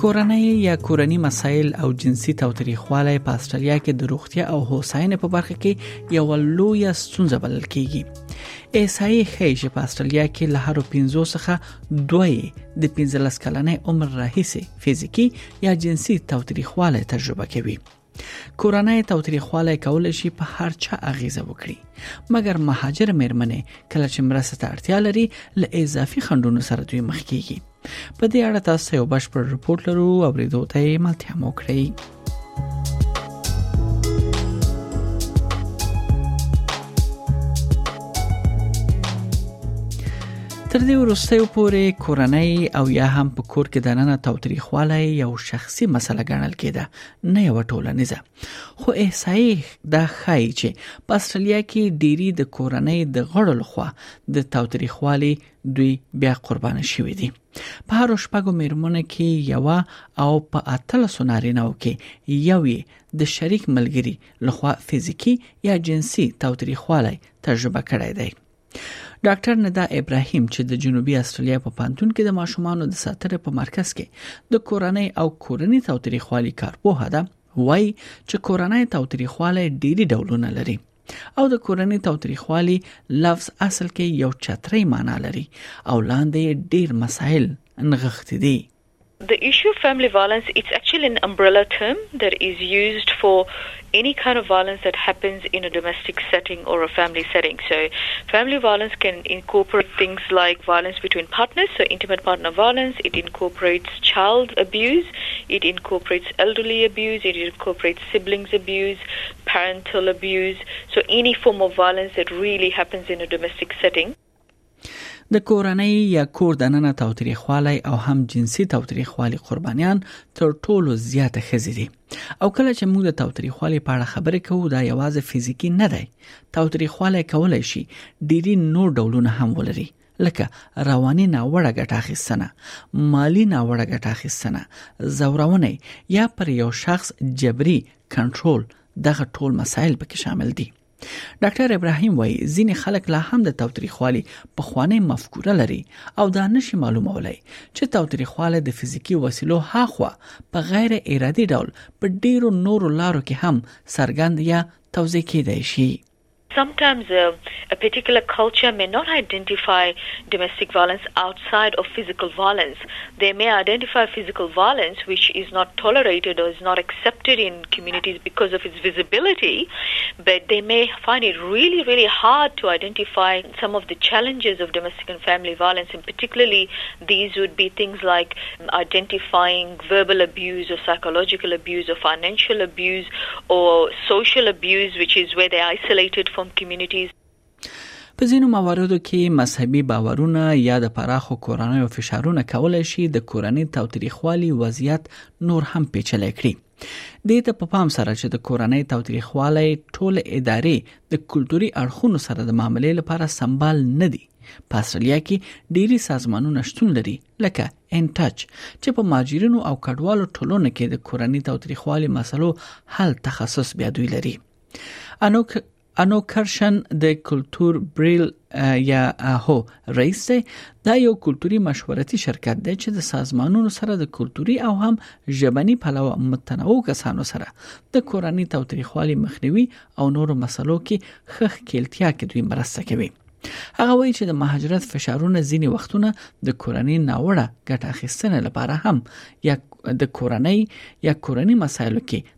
کورنۍ یا کورنی مسایل او جنسي تاوتریخوالی په استرالیا کې د روغتیا او هوساینې په برخه کې یو لوی ستونزه بلل کیږي ایسای خیش په استرالیا کې له هر 15 څخه دوی د 15 کلنې عمر راهیسې فزیکی یا جنسي تاوتریخوالی تجربه کوي کورنۍ توتریخوالی کول شي په هر چا اغیزه وکړي مګر مهاجر مېرمنې کله چې مرسته ته اړتیا لري له اضافي خندونو سره دوی مخ کیږي په دې اړه تاسو یو بشپړ رپورت لرو او ریدو ته یې ملتیا مو کړئ تر دې وروستیو پورې کورنۍ او یا هم په کور کې دننه تاوتریخوالی یو شخصي مسله ګڼل کېده نه یو ټولنیزه خو احصایې دا ښایي چې په استرالیا کې ډيري د کورنۍ د غړو لخوا د تاوتریخوالي دوی بیا قربان شوي دي په هر شپږو میرمنو کې یو او په اتل سنارینو کې یو د شریک ملګری لخوا فزیکی یا جنسي تاوتریخوالی تجربه کړی دی ډاکټر ندا ابراهیم چې د جنوبي استرالیا په پانتون کې د ماشومانو د ساتنې په مرکز کې د کورنۍ او کورنۍ تاوتریخوالي کارپوه ده وایي چې کورنۍ تاوتریخوالی ډېری ډولونه لري او د کورنۍ تاوتریخوالي لفظ اصل کې یو چتري معنی لري او لاندې ډېر مسایل نغښتي دي the issue of family violence, it's actually an umbrella term that is used for any kind of violence that happens in a domestic setting or a family setting. So, family violence can incorporate things like violence between partners, so intimate partner violence, it incorporates child abuse, it incorporates elderly abuse, it incorporates siblings abuse, parental abuse, so any form of violence that really happens in a domestic setting. د کورنۍ یا کور د ننه تاوتریخوالی او هم جنسي تاوتریخوالی قربانیان تر ټولو زیاته خزې دي او کله چې موږ د تاوتریخوالی په اړه خبرې کوو دا یوازې فزیکی نه دی تاوتریخوالی کولای شي ډیری نور ډولونه هم ولري لکه رواني ناوړه ګټه اخیستنه مالی ناوړه ګټه اخیستنه زورونه یا پر یو شخص جبري کنټرول دغه ټول مسایل پکې شامل دي ډاکټر ابراهيم وایي ځینې خلک لا هم د توتریخوالي په خوانې مفکوره لري او دا نشي معلومولای چې توتریخواله د فزیکی وسیلو هاخوا په غیر ارادي ډول په ډیرو نورو لارو کې هم سرګند یا توضیح کېدای شي Sometimes a, a, particular culture may not identify domestic violence outside of physical violence. They may identify physical violence, which is not tolerated or is not accepted in communities because of its visibility, but they may find it really, really hard to identify some of the challenges of domestic and family violence, and particularly these would be things like um, identifying verbal abuse or psychological abuse or financial abuse or social abuse, which is where they're isolated from from communities. په ځینو مواردو کې مذهبي باورونه یا د پراخو کورنیو فشارونه کولای شي د کورنۍ تاوتریخوالي وضعیت نور هم پیچلی کړي دې ته په پام سره چې د کورنۍ تاوتریخوالی ټول ادارې د کلتوري اړخونو سره د معاملې لپاره سمبال نه دي په استرالیا کې ډېری سازمانونه شتون لري لکه ان ټچ چې په ماجرینو او کډوالو ټولنو کې د کورنۍ تاوتریخوالي مسلو حل تخصص بیا دوی لري انوک انو کرشن د کلتور بریل یا هو رئیس دی دا یو کلتوري مشورتي شرکت دی چې د سازمانونو سره د کلتوري او هم ژبني پلوه متنوع کسانو سره د کورنۍ توتریخوالي مخنیوي او نورو مسلو کې خخ کېلتیا کې دوی مرسته کوي هغه وایي چې د مهاجرت فشارونه ځینی وختونه د کورنۍ ناوړه ګټه اخیستنې لپاره هم یا د کورنۍ یا کورنۍ مسایلو کې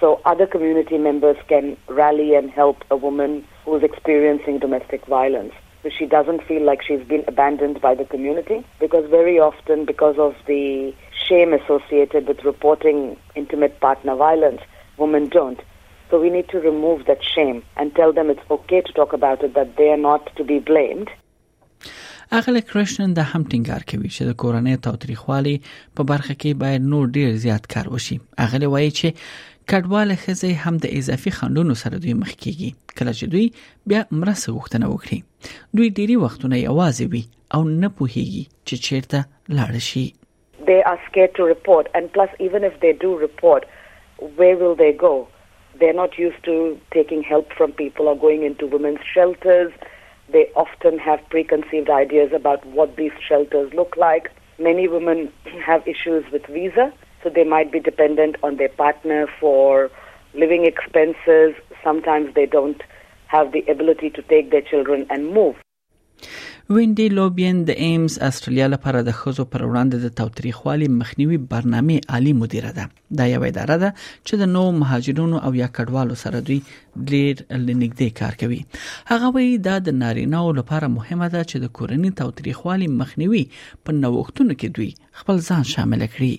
so other community members can rally and help a woman who is experiencing domestic violence so she doesn't feel like she's been abandoned by the community because very often because of the shame associated with reporting intimate partner violence women don't so we need to remove that shame and tell them it's okay to talk about it that they are not to be blamed اغله کرشنن دا هم ټینګار کوي چې د کورنۍ تاوتریخوالي په برخه کې باید نور ډیر زیات کار وشي اغله وایي چې کډواله خزه هم د اضافي خندونو سره دوی مخ کیږي کله چې دوی بیا مرسته غوښتنه وکړي دوی ډیری وختونه یوازې وي او نه پوهیږي چې چیرته لاړ شي they are scared to report and plus even if they do report where will they go they're not used to taking help from people or going into women's shelters they often have preconceived ideas about what these shelters look like many women have issues with visa So they might be dependent on their partner for living expenses. Sometimes they don't have the ability to take their children and move. وینډي لوبین د ایمز استرالیا لپاره د خزو پر وړاندې د توتریخوالي مخنیوي برنامه عالی مدیره ده دا یو اداره ده چې د نو مهاجرونو او یا کډوالو سره دوی ډیر لنګدې کار کوي هغه وی دا د نارینه او لپاره مهمه ده چې د کورنۍ توتریخوالي مخنیوي په نوښتونو کې دوی خپل ځان شامل کړي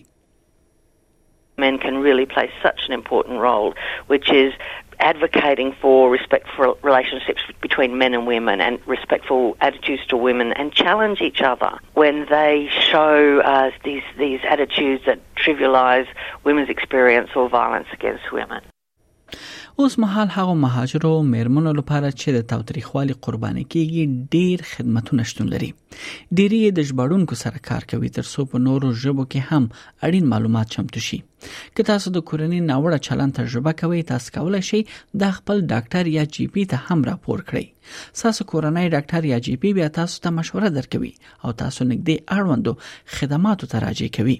men can really play such an important role, which is advocating for respectful relationships between men and women and respectful attitudes to women and challenge each other when they show uh, these, these attitudes that trivialise women's experience or violence against women. اوس مهال هغه مهاجرو میرمنو لپاره چې د تاوتریخوالي قرباني کیږي ډیر خدمتونه شتون لري ډیری د ژباړونکو سره کار کوي تر څو په نورو ژبو کې هم اړین معلومات چمتو شي که تاسو د کورنۍ ناوړه چلند تجربه کوئ تاسو کولی شئ دا خپل ډاکټر یا جی پی ته هم راپور کړئ تاسو کورنۍ ډاکټر یا جی پی بیا تاسو ته مشوره درکوي او تاسو نږدې اړوندو خدماتو ته راجع کوي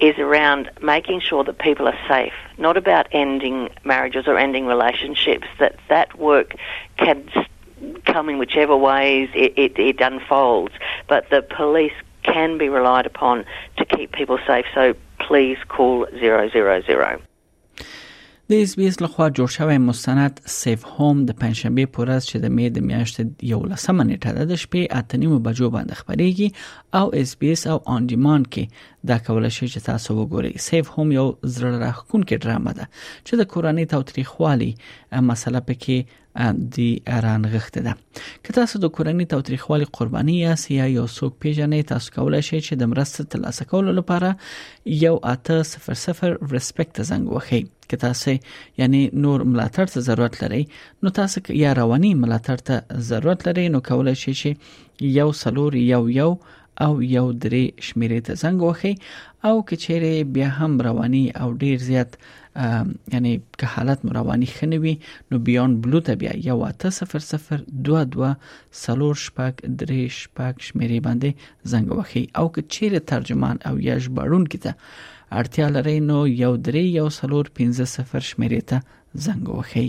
is around making sure that people are safe, not about ending marriages or ending relationships, that that work can come in whichever ways it, it, it unfolds, but the police can be relied upon to keep people safe, so please call 000. د اس بي اس لخوا جوړ شوی مستند سیف هوم د پنځشنبه پر ورځ چې د می د میاشتې 11 نیټه ده د شپې اتنیمو بجو باندې خبريږي او اس بي اس او آن ډیماند کې دا کول شي چې تاسو وګورئ سیف هوم یو زړه راښکونکې ډرامه ده چې د کورنۍ تاوتریخوالي مسله پکې د ایران غښته ده که تاسو د کورنۍ توتریخوالي قرباني یاست یا یو څوک پیژنې تاسو کولای شئ چې د مرستې ترلاسه کولو لپاره یو اته صفر صفر ریسپیکټ ته زنګ وکړئ که تاسو یعنی نور ملاتړ ته ضرورت لرئ نو تاسو یا رواني ملاتړ ته ضرورت لرئ نو کولای شئ چې یو سلور یو یو او یو درې شمیرې ته زنګ وخی او کچېره بیا هم رواني او ډیر زیات یعنی که حالت مو رواني خنوي نو بیان بلو ته بیا یو 800222 سلور شپږ درې شپږ شمیرې باندې زنګ وخی او کچېره ترجمان او یا ژباړون کیته اړتیا لرئ نو یو درې یو سلور 15 شمیرې ته زنګ وخی